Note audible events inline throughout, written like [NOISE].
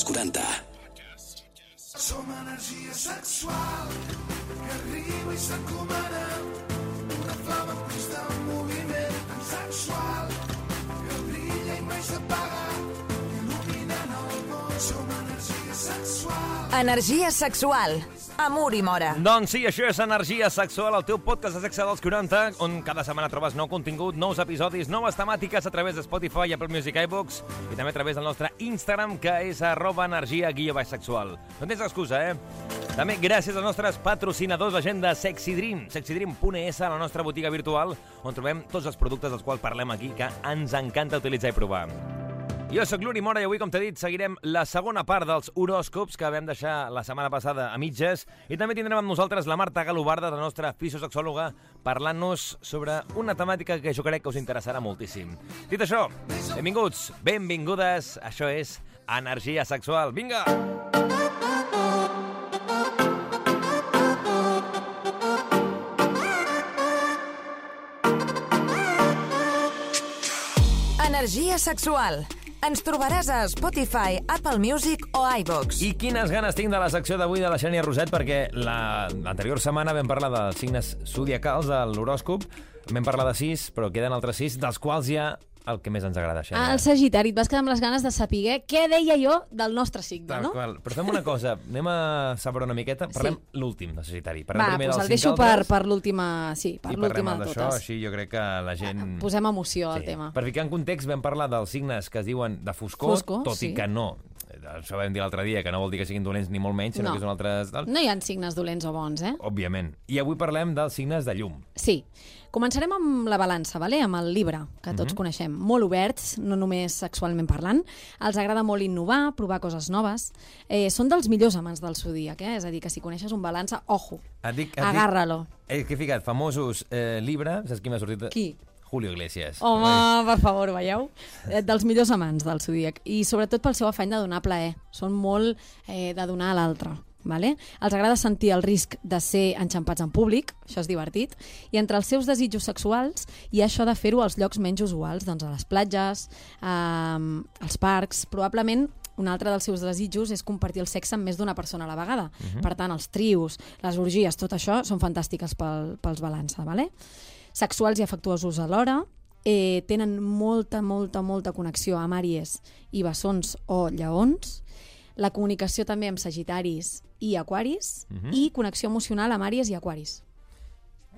als 40. Som energia sexual que arriba i s'encomana una flama en constant moviment tan sexual que brilla i mai s'apaga il·luminant el món. Som energia sexual. Energia sexual. Amor i mora. Doncs sí, això és Energia Sexual, el teu podcast de sexe dels 40, on cada setmana trobes nou contingut, nous episodis, noves temàtiques a través de Spotify, Apple Music, iVoox i també a través del nostre Instagram, que és arroba energia guia baix sexual. No tens excusa, eh? També gràcies als nostres patrocinadors, la gent de Sexy Dream, sexydream.es, la nostra botiga virtual, on trobem tots els productes dels quals parlem aquí, que ens encanta utilitzar i provar. Jo sóc l'Uri Mora i avui, com t'he dit, seguirem la segona part dels horòscops que vam deixar la setmana passada a mitges i també tindrem amb nosaltres la Marta Galobarda, la nostra fisiosexòloga, parlant-nos sobre una temàtica que jo crec que us interessarà moltíssim. Dit això, benvinguts, benvingudes, això és Energia Sexual. Vinga! Energia sexual. Ens trobaràs a Spotify, Apple Music o iVox. I quines ganes tinc de la secció d'avui de la Xènia Roset, perquè la- l'anterior setmana vam parlar dels signes zodiacals de l'horòscop, vam parlar de sis, però queden altres sis, dels quals hi ha el que més ens agrada, Xènia. Ah, el Sagitari, et vas quedar amb les ganes de saber què deia jo del nostre signe, Tal no? qual. Però fem una cosa, [LAUGHS] anem a saber una miqueta. Parlem Sí. l'últim de Sagitari. Parlem Va, primer doncs el deixo per, per l'última... Sí, per i parlem l'última de totes. així jo crec que la gent... Posem emoció al tema. Per ficar en context, vam parlar dels signes que es diuen de foscor, Foscor, tot i sí. que no. Això vam dir l'altre dia, que no vol dir que siguin dolents ni molt menys, sinó No. que són altres... No hi ha signes dolents o bons, eh? Òbviament. I avui parlem dels signes de llum. Sí. Començarem amb la balança, vale? amb el llibre, que tots coneixem. Molt oberts, no només sexualment parlant. Els agrada molt innovar, provar coses noves. Eh, són dels millors amants del zodíac, eh? És a dir, que si coneixes un balança, ojo, agárralo. Eh, que he ficat famosos eh, llibre, saps qui m'ha sortit? Qui? Julio Iglesias. Home, per favor, veieu? Eh, Dels millors amants del zodíac. I sobretot pel seu afany de donar plaer. Són molt eh, de donar a l'altre. Vale? Els agrada sentir el risc de ser enxampats en públic, això és divertit, i entre els seus desitjos sexuals hi ha això de fer-ho als llocs menys usuals, doncs a les platges, eh, als parcs, probablement un altre dels seus desitjos és compartir el sexe amb més d'una persona a la vegada. Per tant, els trios, les orgies, tot això són fantàstiques pel, pels balança. Vale? sexuals i afectuosos alhora, eh, tenen molta, molta, molta connexió amb àries i bessons o lleons, la comunicació també amb sagitaris i aquaris, i connexió emocional amb àries i aquaris.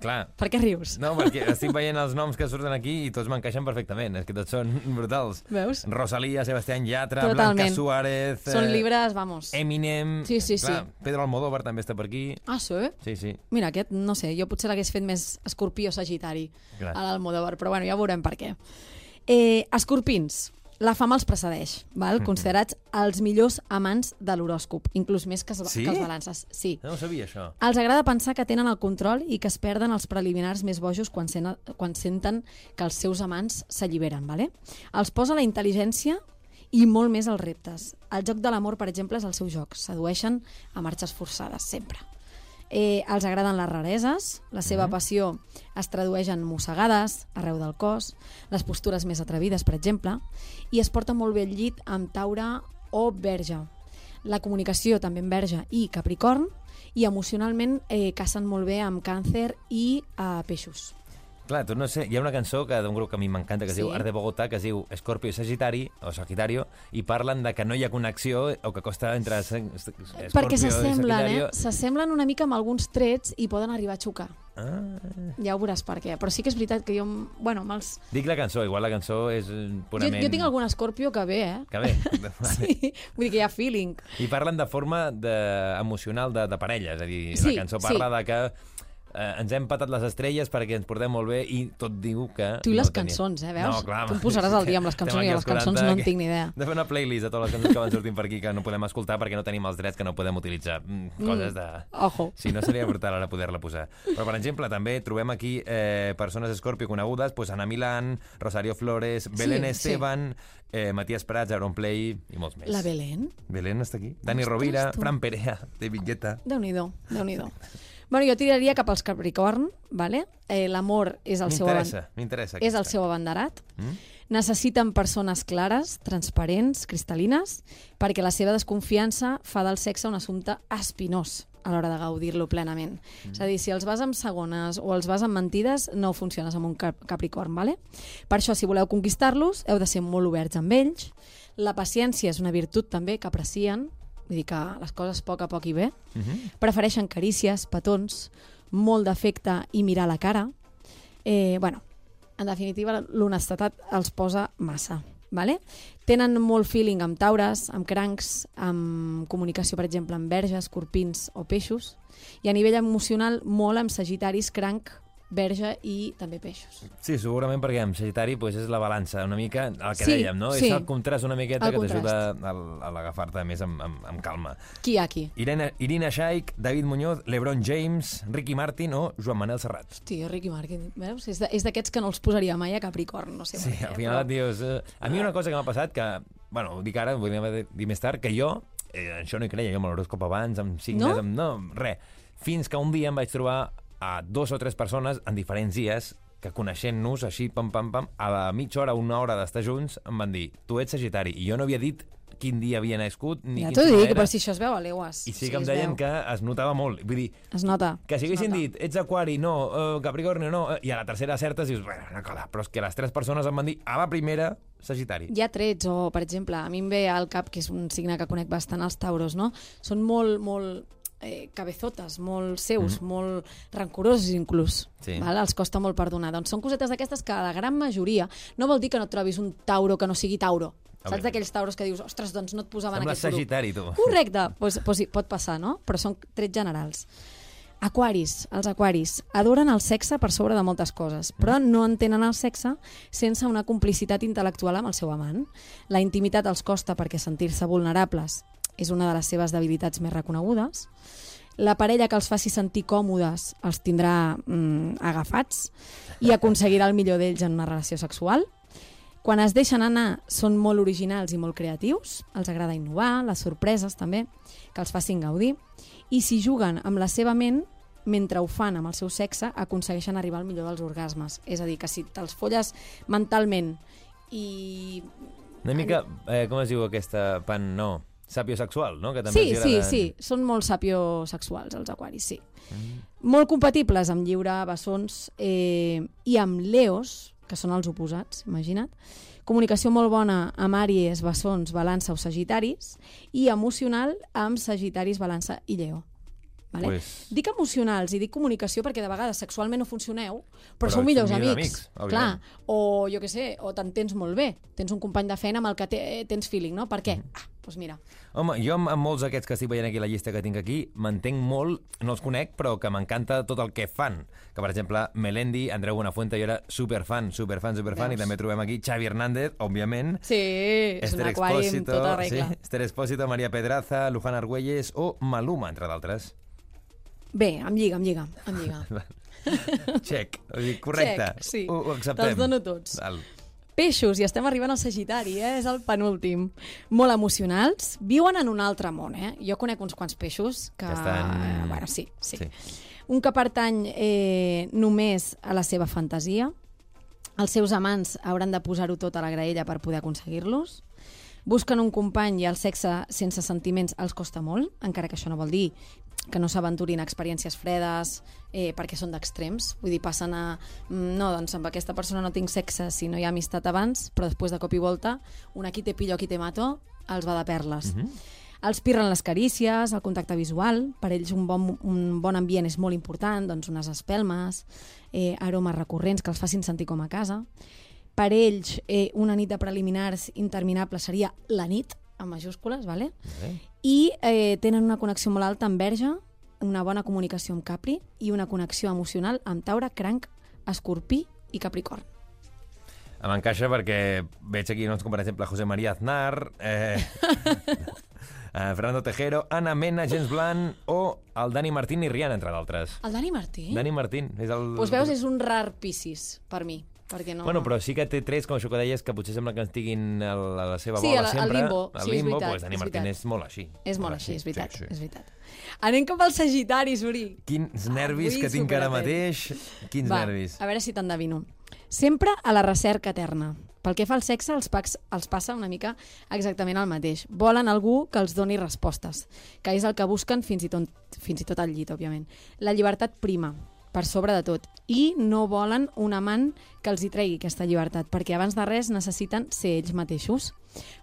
Clar, Per què rius? No, perquè estic veient els noms que surten aquí i tots m'encaixen perfectament. És que tots són [LAUGHS] brutals. Veus? Rosalía, Sebastián Yatra, Totalment. Blanca Suárez... Són eh, llibres, vamos. Eminem... Sí, sí, sí. Clar, Pedro Almodóvar també està per aquí. Ah, sí? Sí, sí. Mira, aquest, no sé, jo potser l'hagués fet més escorpí o sagitari Clar. a l'Almodóvar, però bueno, ja veurem per què. Eh, escorpins. La fama els precedeix, val? Mhm. considerats els millors amants de l'horòscop, inclús més que, Sí? que els balances. Sí. No ho sabia, això. Els agrada pensar que tenen el control i que es perden els preliminars més bojos quan, senten, quan senten que els seus amants s'alliberen. Vale? Els posa la intel·ligència i molt més els reptes. El joc de l'amor, per exemple, és el seu joc. Sedueixen a marxes forçades, sempre. Eh, els agraden les rareses, la seva passió es tradueix en mossegades arreu del cos, les postures més atrevides, per exemple, i es porta molt bé el llit amb taure o verge. La comunicació també amb verge i capricorn, i emocionalment eh, cacen molt bé amb càncer i eh, peixos. Clar, tu no sé, hi ha una cançó que d'un grup que a mi m'encanta que es Sí. diu Art de Bogotà, que es diu Escorpio i Sagitari, o Sagitario, i parlen de que no hi ha connexió o que costa entre Escorpio Perquè s'assemblen, eh? S'assemblen una mica amb alguns trets i poden arribar a xocar. Ah. Ja ho veuràs per què. Però sí que és veritat que jo... Bueno, els... Dic la cançó, igual la cançó és eh, Jo, purament... jo tinc algun escorpio que ve, eh? Que bé. [LAUGHS] [LAUGHS] Sí, vull dir que hi ha feeling. I parlen de forma de, emocional de, de parella, és a dir, Sí, la cançó sí. parla de que eh, ens hem patat les estrelles perquè ens portem molt bé i tot diu que... Tu i les no tenia- cançons, eh, veus? No, clar, Tu em posaràs al dia amb les [LAUGHS] cançons i les cançons 40, no en tinc ni idea. De fer una playlist de totes les cançons que van sortint per aquí que no podem escoltar perquè no tenim els drets que no podem utilitzar. Mm, coses de... Ojo. Si no, seria brutal ara poder-la posar. Però, per exemple, també trobem aquí eh, persones Scorpio conegudes, pues Ana Milán, Rosario Flores, Belén sí. Esteban, eh, Matías Prats, Aaron Play i molts més. La Belén? Belén està aquí. Dani Ostres, Rovira, tu. Fran Perea, David Guetta. Déu-n'hi-do, déu nhi déu Bueno, jo tiraria cap als Capricorn, vale? Eh, l'amor és el seu M'interessa, és el seu abanderat. Mm? Necessiten persones clares, transparents, cristal·lines, perquè la seva desconfiança fa del sexe un assumpte espinós a l'hora de gaudir-lo plenament. Mm. És a dir, si els vas amb segones o els vas amb mentides, no funciones amb un cap Capricorn, ¿vale? Per això, si voleu conquistar-los, heu de ser molt oberts amb ells. La paciència és una virtut també que aprecien, vull dir que les coses a poc a poc i bé. Mm -hmm. Prefereixen carícies, petons, molt d'afecte i mirar la cara. Eh, bueno, en definitiva, l'honestetat els posa massa. Vale? Tenen molt feeling amb taures, amb crancs, amb comunicació, per exemple, amb verges, corpins o peixos, i a nivell emocional molt amb sagitaris, cranc, verge i també peixos. Sí, segurament perquè amb Sagitari pues, és la balança, una mica el que Sí, dèiem, no? sí. És el contrast una miqueta El que t'ajuda a, a l'agafar-te més amb, amb, amb calma. Qui hi ha aquí? Irene, Irina Shayk, David Muñoz, LeBron James, Ricky Martin o Joan Manel Serrat. Hosti, Ricky Martin, veus? És d'aquests que no els posaria mai a Capricorn, no sé Sí, què, al final et dius... Eh, a mi una cosa que m'ha passat que, bueno, ho dic ara, ho vull dir més tard, que jo, eh, això no hi creia, jo amb l'horòscop abans, amb signes, No? amb... No, res. Fins que un dia em vaig trobar a dos o tres persones en diferents dies que coneixent-nos així, pam, pam, pam, a la mitja hora, una hora d'estar junts, em van dir, tu ets Sagitari, i jo no havia dit quin dia havia nascut, ni Ja t'ho dic, era. però si això es veu a legües. I sí que em deien que es notava molt. Vull dir, Es nota. que si es haguessin dit, ets aquari, no, uh, capricorni, no, eh, i a la tercera acertes, dius, bueno, una cola, però és que les tres persones em van dir, a la primera, Sagitari. Hi ha trets, o, per exemple, a mi em ve al cap, que és un signe que conec bastant, els tauros, no? Són molt, molt eh, cabezotes, molt seus, mm. molt rancorosos inclús. Sí. Val? Els costa molt perdonar. Doncs són cosetes d'aquestes que la gran majoria no vol dir que no trobis un tauro que no sigui tauro. Saps d'aquells tauros que dius, ostres, doncs no et posaven en Sembles aquest grup. Sagitari, tu. Correcte, pues, pues sí, pot passar, no? Però són trets generals. Aquaris, els aquaris, adoren el sexe per sobre de moltes coses, però no entenen el sexe sense una complicitat intel·lectual amb el seu amant. La intimitat els costa perquè sentir-se vulnerables és una de les seves debilitats més reconegudes. La parella que els faci sentir còmodes els tindrà mm, agafats i aconseguirà el millor d'ells en una relació sexual. Quan es deixen anar són molt originals i molt creatius, els agrada innovar, les sorpreses també, que els facin gaudir, i si juguen amb la seva ment, mentre ho fan amb el seu sexe, aconsegueixen arribar al millor dels orgasmes. És a dir, que si te'ls folles mentalment i... Una mica, eh, com es diu aquesta pan, no, sapiosexual, no? Que també Sí, sí, sí, són molt sapiosexuals els aquaris, sí. Molt compatibles amb lliure, bessons eh, i amb leos, que són els oposats, imagina't. Comunicació molt bona amb àries, bessons, balança o sagitaris i emocional amb sagitaris, balança i lleó. Vale? Pues- Dic emocionals i dic comunicació perquè de vegades sexualment no funcioneu, però, Però sou millors amics. amics, Clar, o jo què sé, o t'entens molt bé. Tens un company de feina amb el que te, tens feeling, no? Per què? Mhm. Ah, doncs mira, Home, jo amb, molts d'aquests que estic veient aquí la llista que tinc aquí, m'entenc molt, no els conec, però que m'encanta tot el que fan. Que, per exemple, Melendi, Andreu Buenafuente, jo era superfan, superfan, superfan, Veus? i també trobem aquí Xavi Hernández, òbviament, sí, és un aquari amb tota sí, regla. Esther Expósito, Maria Pedraza, Luján Argüelles o Maluma, entre d'altres. Bé, em lliga, em lliga, em lliga. [LAUGHS] Check, correcte, Check, sí. ho, ho acceptem. Te'ls dono tots. Val. Peixos, i estem arribant al Sagitari, eh? és el penúltim. Molt emocionals, viuen en un altre món. Eh? Jo conec uns quants peixos que... Que estan- Bueno, sí, sí. Sí. Un que pertany eh, només a la seva fantasia. Els seus amants hauran de posar-ho tot a la graella per poder aconseguir-los. Busquen un company i el sexe sense sentiments els costa molt, encara que això no vol dir que no s'aventurin a experiències fredes eh, perquè són d'extrems. Vull dir, passen a... mm, No, doncs amb aquesta persona no tinc sexe si no hi ha amistat abans, però després de cop i volta, un aquí te pillo, aquí te mato, els va de perles. Mm -hmm. Els pirren les carícies, el contacte visual, per ells un bon, un bon ambient és molt important, doncs unes espelmes, eh, aromes recurrents que els facin sentir com a casa. Per ells, eh, una nit de preliminars interminable seria la nit, amb majúscules, ¿vale? Vale. i eh, tenen una connexió molt alta amb Verge, una bona comunicació amb Capri i una connexió emocional amb Taure, Cranc, Escorpí i Capricorn. M'encaixa perquè veig aquí noms com, per exemple, José María Aznar, eh, [LAUGHS] eh, Fernando Tejero, Ana Mena, James Blunt o el Dani Martín i Rihanna, entre d'altres. El Dani Martí? Dani Martín és el... Doncs veus, és un rar Piscis, per mi. Perquè no... Bueno, però sí que té trets, com això que deies, que potser sembla que estiguin a la, a la seva Sí, bola al- al sempre. limbo. Al Sí, és limbo, veritat, pues Dani Martín és molt així. És molt així, és veritat, Sí, sí. és veritat. Anem cap al Sagitari, Suri. Quins nervis Avui que tinc ara superatent. mateix. Quins Va, nervis. a veure si t'endevino. Sempre a la recerca eterna. Pel que fa al sexe, els pacs els passa una mica exactament el mateix. Volen algú que els doni respostes, que és el que busquen fins i tot, fins i tot al llit, òbviament. La llibertat prima, per sobre de tot. I no volen un amant que els hi tregui aquesta llibertat, perquè abans de res necessiten ser ells mateixos.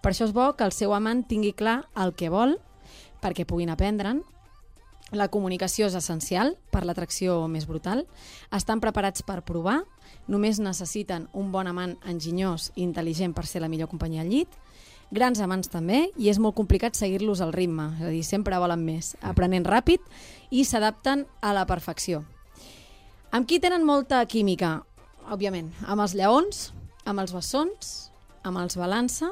Per això és bo que el seu amant tingui clar el que vol, perquè puguin aprendre'n, la comunicació és essencial per l'atracció més brutal. Estan preparats per provar. Només necessiten un bon amant enginyós i intel·ligent per ser la millor companyia al llit. Grans amants també, i és molt complicat seguir-los al ritme. És a dir, sempre volen més. Aprenent ràpid i s'adapten a la perfecció. Amb qui tenen molta química? Òbviament, amb els lleons, amb els bessons, amb els balança,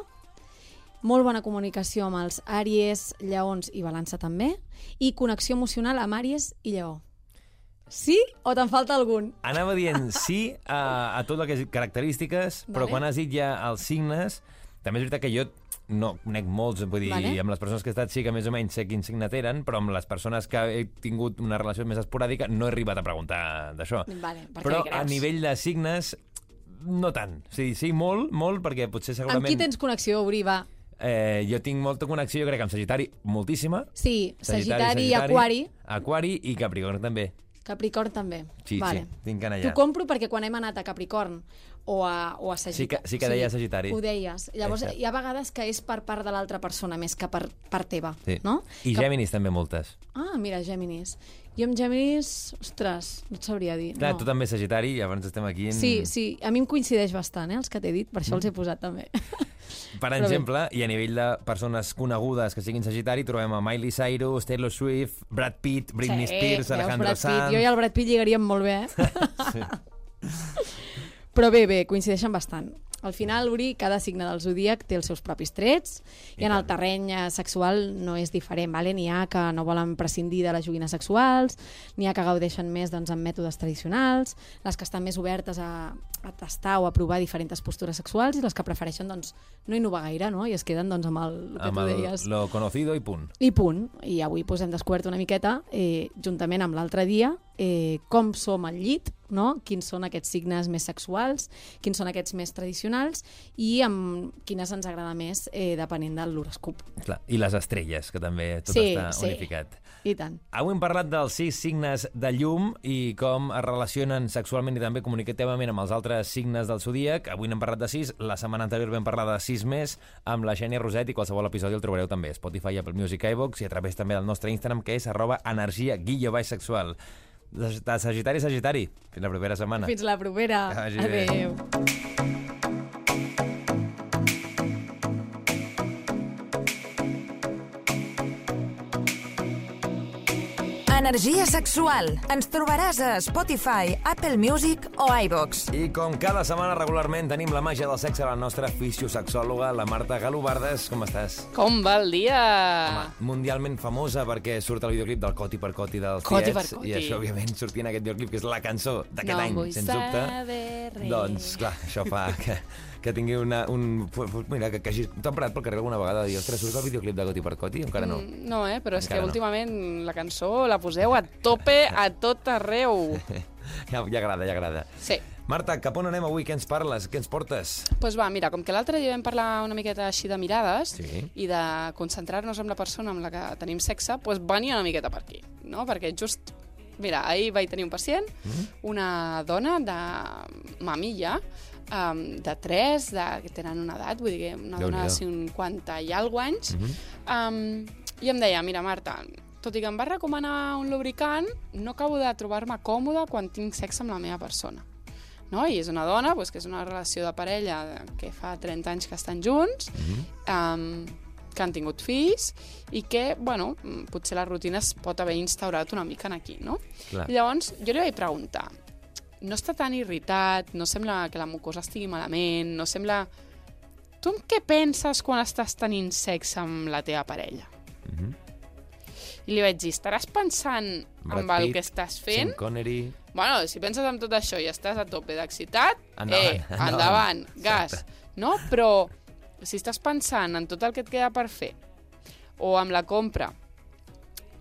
molt bona comunicació amb els àries, lleons i balança també, i connexió emocional amb àries i lleó. Sí o te'n falta algun? Anava dient sí a, a tot el que és característiques, vale. però quan has dit ja els signes, també és veritat que jo no conec molts, vull dir, Vale. amb les persones que he estat sí que més o menys sé quins signes eren, però amb les persones que he tingut una relació més esporàdica no he arribat a preguntar d'això. Vale, per però a nivell de signes, no tant. Sí, sí, molt, molt, perquè potser segurament... Amb qui tens connexió, Uri, va? Eh, jo tinc molta connexió, jo crec, amb Sagitari, moltíssima. Sí, Sagitari, i Aquari. Aquari i Capricorn també. Capricorn també. Sí, vale. sí, tinc anar T'ho compro perquè quan hem anat a Capricorn o a, o a Sagitari... Sí que- sí que deia Sagitari. Ho deies. Llavors, Exacte. hi ha vegades que és per part de l'altra persona més que per part teva, Sí. no? I que... Géminis també moltes. Ah, mira, Géminis. Jo amb Géminis, ostres, no et sabria dir. Clar, no. tu també Sagitari, i llavors estem aquí en... Sí, sí, a mi em coincideix bastant, eh, els que t'he dit, per això Mm. els he posat també. [LAUGHS] Per Però bé. exemple, i a nivell de persones conegudes que siguin Sagitari, trobem a Miley Cyrus, Taylor Swift, Brad Pitt, Britney Spears, veus, Alejandro. Sanz... Jo i el Brad Pitt lligaríem molt bé, eh? [LAUGHS] [LAUGHS] Però bé, bé, coincideixen bastant. Al final, Uri, cada signe del zodíac té els seus propis trets i, I en el terreny eh, sexual no és diferent. Vale? N'hi ha que no volen prescindir de les joguines sexuals, n'hi ha que gaudeixen més doncs, amb mètodes tradicionals, les que estan més obertes a, a tastar o a provar diferents postures sexuals i les que prefereixen doncs, no innovar gaire no? i es queden doncs, amb el, el que amb tu deies. lo conocido i punt. I punt. I avui pues, hem descobert una miqueta, eh, juntament amb l'altre dia, eh, com som al llit, no? quins són aquests signes més sexuals, quins són aquests més tradicionals i amb quines ens agrada més eh, depenent de l'horoscop. I les estrelles, que també tot Sí, està sí. unificat. I tant. Avui hem parlat dels sis signes de llum i com es relacionen sexualment i també comunicativament amb els altres signes del zodíac. Avui n'hem parlat de sis, la setmana anterior vam parlar de sis més amb la Xènia Roset i qualsevol episodi el trobareu també a Spotify, Apple Music, iVox i a través també del nostre Instagram que és arroba energia guillo baix sexual. De Sagitari Sagitari. Fins la propera setmana. Fins la propera. Bé. Adéu. Energia sexual. Ens trobaràs a Spotify, Apple Music o iVox. I com cada setmana regularment tenim la màgia del sexe a la nostra fisiosexòloga, la Marta Galobardes. Com estàs? Com va el dia? Home, mundialment famosa perquè surt el videoclip del Coti per Coti dels Coti per Tiets Coti. i això, òbviament, sortia en aquest videoclip que és la cançó d'aquest no any, sens dubte. res. Doncs, clar, això fa que, que tingui una, un... Mira, que, que hagis... T'han parat pel carrer alguna vegada de dir, ostres, surt el videoclip de Coti per Coti? Encara no. Mm, No, eh? Però és Encara que no. últimament la cançó la poseu a tope a tot arreu. [LAUGHS] Ja, ja agrada, ja agrada. Sí. Marta, cap on anem avui? Què ens parles? Què ens portes? Doncs pues va, mira, com que l'altre dia vam parlar una miqueta així de mirades Sí. i de concentrar-nos en la persona amb la que tenim sexe, doncs pues venia una miqueta per aquí, no? Perquè just, mira, ahir vaig tenir un pacient, Mhm. una dona de mamilla, um, de 3, de, que tenen una edat, vull dir una dona de Déu-n'hi-do. 50 i alguna anys, Mhm. um, i em deia, mira, Marta, tot i que em va recomanar un lubricant, no acabo de trobar-me còmoda quan tinc sexe amb la meva persona. No? I és una dona doncs, que és una relació de parella que fa 30 anys que estan junts, um, que han tingut fills i que, bueno, mm, potser la rutina es pot haver instaurat una mica en aquí, no? Clar. I llavors jo li vaig preguntar, no està tan irritat, no sembla que la mucosa estigui malament, no sembla... Tu en què penses quan estàs tenint sexe amb la teva parella? Mhm. I li vaig dir, estaràs pensant Brad amb el Pitt, que estàs fent? Sean Connery... Bueno, si penses en tot això i estàs a tope d'excitat, [LAUGHS] Endavant, eh, endavant. endavant, gas. No? Però si estàs pensant en tot el que et queda per fer, o amb la compra,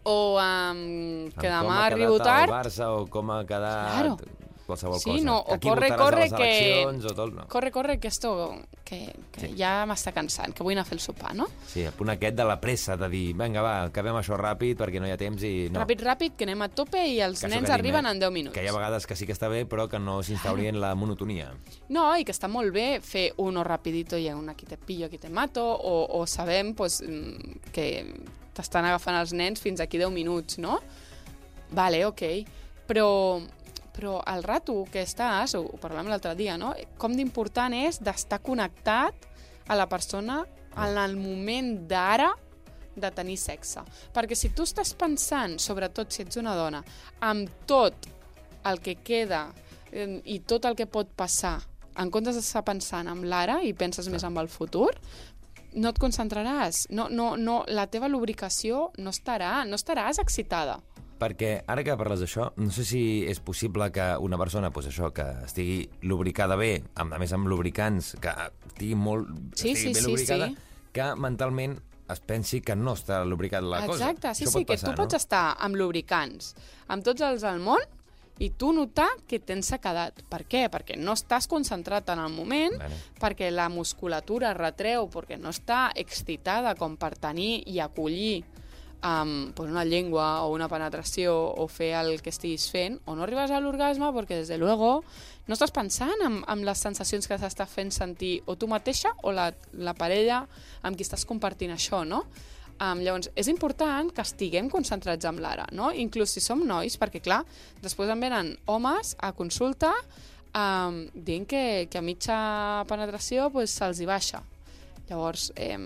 o amb que amb com demà ha arribo quedat el tard, Barça o com ha quedat... Claro. Qualsevol Sí, cosa. no, o Aquí corre, corre, que- o tot, no. Corre, corre, que esto que, que Sí. ja m'està cansant, que vull anar a fer el sopar, no? Sí, el punt aquest de la pressa, de dir, vinga, va, acabem això ràpid perquè no hi ha temps i... No. Ràpid, ràpid, que anem a tope i els Que nens arriben eh, en 10 minuts. Que hi ha vegades que sí que està bé, però que no s'instauri en la monotonia. No, i que està molt bé fer uno rapidito i un aquí te pillo, aquí te mato, o, o sabem pues, mm, que t'estan agafant els nens fins aquí 10 minuts, no? Vale, ok. Però, però el rato que estàs, ho, ho parlàvem l'altre dia, no? Com d'important és d'estar connectat a la persona en el moment d'ara de tenir sexe. Perquè si tu estàs pensant, sobretot si ets una dona, amb tot el que queda i tot el que pot passar, en comptes d'estar pensant en l'ara i penses més en el futur, no et concentraràs. No, no, no, la teva lubricació no estarà, no estaràs excitada. Perquè ara que parles d'això, no sé si és possible que una persona, pues això, que estigui lubricada bé, amb, a més amb lubricants, que estigui molt Sí, estigui sí, ben sí, lubricada, sí. que mentalment es pensi que no està lubricat la cosa. Exacte, sí, Això sí, que passar, tu pots no? estar amb lubricants, amb tots els del món, i tu notar que tens sequedat. Per què? Perquè no estàs concentrat en el moment, Vale. perquè la musculatura retreu, perquè no està excitada com per tenir i acollir um, pues una llengua o una penetració o fer el que estiguis fent, o no arribes a l'orgasme perquè, des de luego, no estàs pensant en, en les sensacions que s'està fent sentir o tu mateixa o la, la parella amb qui estàs compartint això, no? Um, llavors, és important que estiguem concentrats amb l'ara, no? Inclús si som nois, perquè, clar, després em venen homes a consulta um, dient que, que a mitja penetració pues, se'ls hi baixa. Llavors, eh,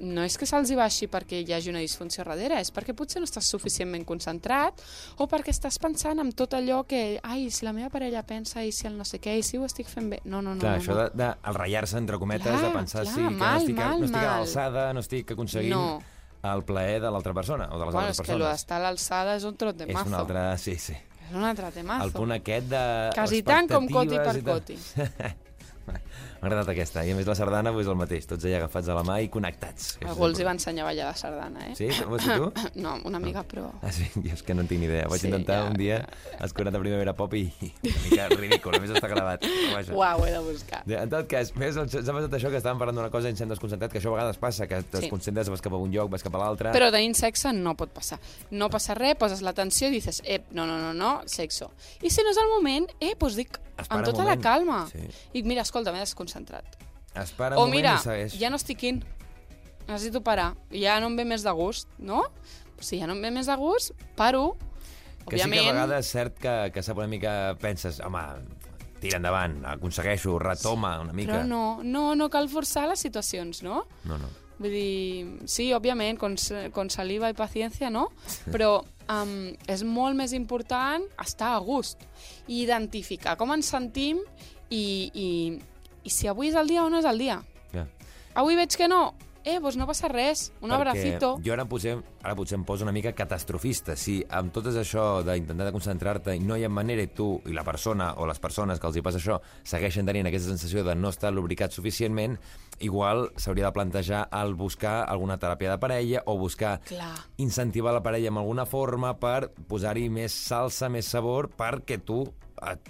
no és que se'ls baixi perquè hi hagi una disfunció darrere, és perquè potser no estàs suficientment concentrat o perquè estàs pensant en tot allò que, ai, si la meva parella pensa i si el no sé què, i si ho estic fent bé. No, no, no. Clar, no, això no. de, de ratllar-se, entre cometes, Clar, de pensar clar, sí, que mal, no estic, mal, no estic a mal. l'alçada, no estic aconseguint No. el plaer de l'altra persona o de les Bueno, altres és que lo persones. d'estar a l'alçada és un trot de és mazo. un altre... Sí, sí. És un altre temazo. El punt aquest de... Quasi tant com coti per expectatives i tal. [LAUGHS] M'ha agradat aquesta. I a més la sardana pues, el mateix, tots allà agafats a la mà i connectats. Algú és els hi va ensenyar a ballar la sardana, eh? Sí? Ho vas tu? [LAUGHS] No, una amiga, però... Ah, sí? [LAUGHS] Jo és que no en tinc ni idea. Vaig Sí, intentar ja, un dia escurar de primavera pop i una mica ridícul, a més està gravat. Vaja. Uau, he de buscar. En tot cas, més s'ha passat això que estàvem parlant d'una cosa i ens hem desconcentrat, que això a vegades passa, que et Sí. desconcentres, vas cap a un lloc, vas cap a l'altre... Però tenint sexe no pot passar. No passa res, poses l'atenció i dices, eh, no, no, no, no, sexo. I si no és el moment, eh, doncs dic, Espera amb tota la calma. Sí. I mira, escolta, m'he desconcentrat. Espera o un mira, i segueix. ja no estic in. Necessito parar. Ja no em ve més de gust, no? Si ja no em ve més de gust, paro. Que sí Òbviament, que a vegades és cert que, que sap una mica, penses, home, tira endavant, aconsegueixo, retoma una mica. però no, no, no cal forçar les situacions, no? No, no. Vull dir, sí, òbviament, con, con saliva i paciència, no? Però um, és molt més important estar a gust i identificar com ens sentim i, i, i si avui és el dia o no és el dia. Ja. Avui veig que no, eh, doncs no passa res, un abracito. jo ara potser, ara potser em poso una mica catastrofista. Si amb tot això d'intentar de concentrar-te i no hi ha manera i tu i la persona o les persones que els hi passa això segueixen tenint aquesta sensació de no estar lubricat suficientment, igual s'hauria de plantejar el buscar alguna teràpia de parella o buscar Clar. incentivar la parella amb alguna forma per posar-hi més salsa, més sabor, perquè tu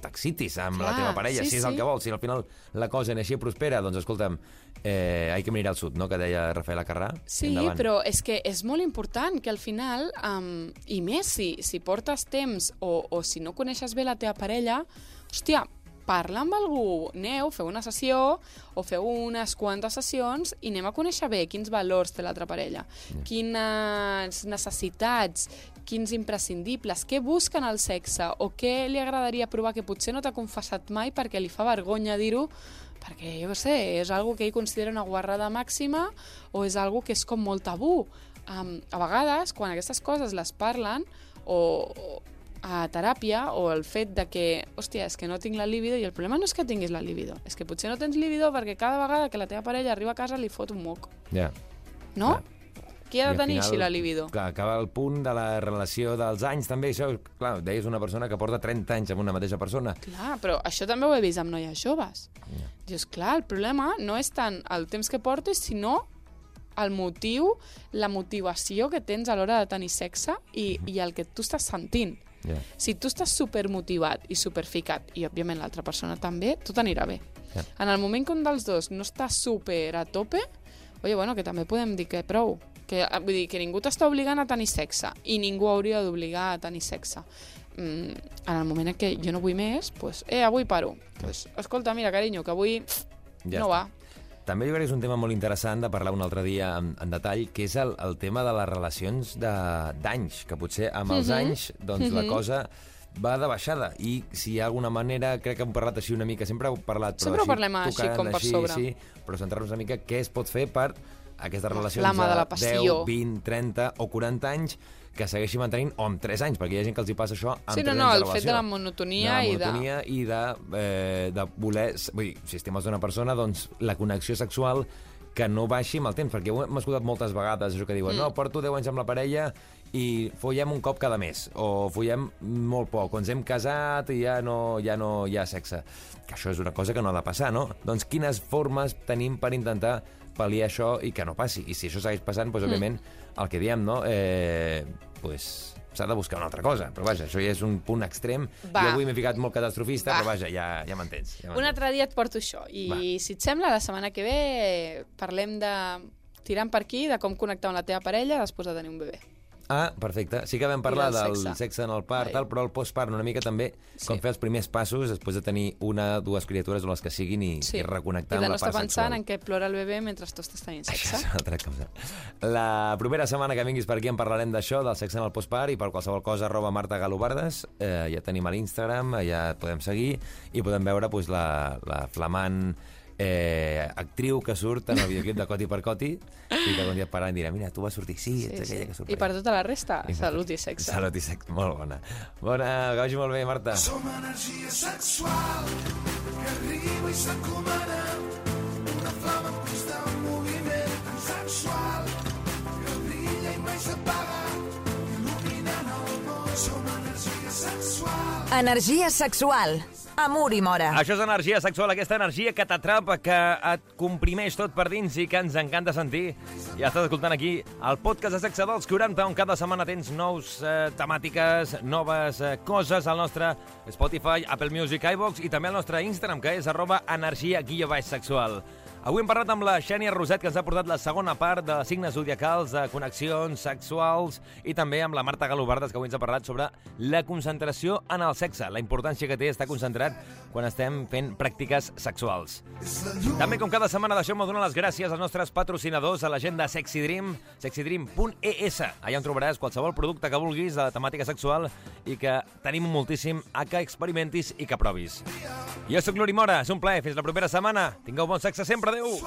t'excitis amb la Clar, teva parella, sí, si és el sí. que vols. Si al final la cosa així prospera, doncs escolta'm, eh, hay que mirar al sud, no?, que deia Rafael Carrà. Sí, Endavant. però és que és molt important que al final, um, i més si, si portes temps o, o si no coneixes bé la teva parella, hòstia, parla amb algú, aneu, feu una sessió o feu unes quantes sessions i anem a conèixer bé quins valors té l'altra parella, quines necessitats, quins imprescindibles, què busquen al sexe o què li agradaria provar que potser no t'ha confessat mai perquè li fa vergonya dir-ho perquè, jo sé, és algo que ell considera una guarrada màxima o és algo que és com molt tabú. Um, a vegades, quan aquestes coses les parlen, o, o a teràpia, o el fet de que, hòstia, és que no tinc la libido, i el problema no és que tinguis la libido, és que potser no tens libido perquè cada vegada que la teva parella arriba a casa li fot un moc, Ja. no? Clar. Qui ha de tenir final, així la libido? Clar, acaba el punt de la relació dels anys, també, això, clar, deies una persona que porta 30 anys amb una mateixa persona. Clar, però això també ho he vist amb noies joves. Ja. Dius, clar, el problema no és tant el temps que portes, sinó el motiu, la motivació que tens a l'hora de tenir sexe i, i el que tu estàs sentint. Ja. Si tu estàs supermotivat i superficat, i òbviament l'altra persona també, tot anirà bé. Ja. En el moment que un dels dos no està super a tope, oye, bueno, que també podem dir que prou. Que, eh, vull dir, que ningú t'està obligant a tenir sexe i ningú hauria d'obligar a tenir sexe. Mm, en el moment en què jo no vull més, pues, eh, avui paro. Pues, escolta, mira, carinyo, que avui Ja no està. va. També jo crec que és un tema molt interessant de parlar un altre dia en, en detall, que és el, el tema de les relacions de- d'anys, que potser amb els Mhm. anys doncs, la cosa va de baixada i si hi ha alguna manera, crec que hem parlat així una mica, sempre heu parlat, però Sempre ho així, parlem així, com per així, sobre. Sí, però centrar-nos una mica què es pot fer per aquestes La relacions flama de la 10, passió. 20, 30 o 40 anys que segueixi mantenint, o amb 3 anys, perquè hi ha gent que els hi passa això amb Sí, 3 no, no, anys el de fet relació. de la monotonia de i de- la monotonia i de, eh, de voler... Vull dir, si estimes d'una persona, doncs la connexió sexual que no baixi amb el temps, perquè ho hem escoltat moltes vegades, això que diuen, mm. no, porto 10 anys amb la parella i follem un cop cada mes, o follem molt poc, o ens hem casat i ja no, ja no hi ha sexe. Que això és una cosa que no ha de passar, no? Doncs quines formes tenim per intentar pal·liar això i que no passi? I si això segueix passant, doncs, òbviament, el que diem, no? Eh, pues, s'ha de buscar una altra cosa. Però vaja, això ja és un punt extrem. Va. Jo avui m'he ficat molt catastrofista, Va. però vaja, ja, ja m'entens. Ja Un altre dia et porto això. I Va. si et sembla, la setmana que ve parlem de tirant per aquí, de com connectar amb la teva parella després de tenir un bebè. Ah, perfecte. Sí que vam parlar I del del sexe. sexe en el part, tal, però el postpart una mica també Sí. com fer els primers passos després de tenir una, dues criatures o les que siguin i, i reconnectar I de amb no la estar part pensant sexual. en què plora el bebè mentre tu estàs tenint Això sexe. és una altra cosa. La propera setmana que vinguis per aquí en parlarem d'això, del sexe en el postpart, i per qualsevol cosa, arroba Marta Galobardes. Eh, ja tenim a l'Instagram, ja podem seguir, i podem veure pues, la, la flamant eh, actriu que surt en el videoclip de Coti per Coti, i que algun dia et pararan i dirà, mira, tu vas sortir, sí, ets aquella que surt I per tota la resta, I salut i sexe. Salut i sexe, molt bona. Bona, que vagi molt bé, Marta. Som energia sexual que arriba i s'encomana una flama en constant moviment tan sexual que brilla i mai s'apaga il·luminant el món som energia sexual Energia sexual. Amor i mora. Això és energia sexual, aquesta energia que t'atrapa, que et comprimeix tot per dins i que ens encanta sentir. Ja estàs escoltant aquí el podcast de Sexe dels 40, on cada setmana tens nous eh, temàtiques, noves eh, coses al nostre Spotify, Apple Music, iVox i també al nostre Instagram, que és arroba energia guia baix sexual. Avui hem parlat amb la Xènia Roset, que ens ha portat la segona part de signes zodiacals, de connexions sexuals, i també amb la Marta Galobardes, que avui ens ha parlat sobre la concentració en el sexe, la importància que té estar concentrat quan estem fent pràctiques sexuals. També, com cada setmana, deixeu-me donar les gràcies als nostres patrocinadors, a la gent de Sexy Dream, sexydream.es. Allà on trobaràs qualsevol producte que vulguis de la temàtica sexual i que tenim moltíssim a que experimentis i que provis. Jo sóc Nuri Mora, és un plaer. Fins la propera setmana. Tingueu bon sexe sempre. Adéu!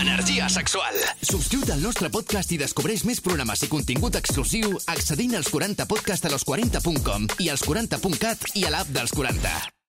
Energia sexual. Subscriu't al nostre podcast i descobreix més programes i contingut exclusiu accedint als 40podcast a los40.com i als 40.cat i a l'app dels 40.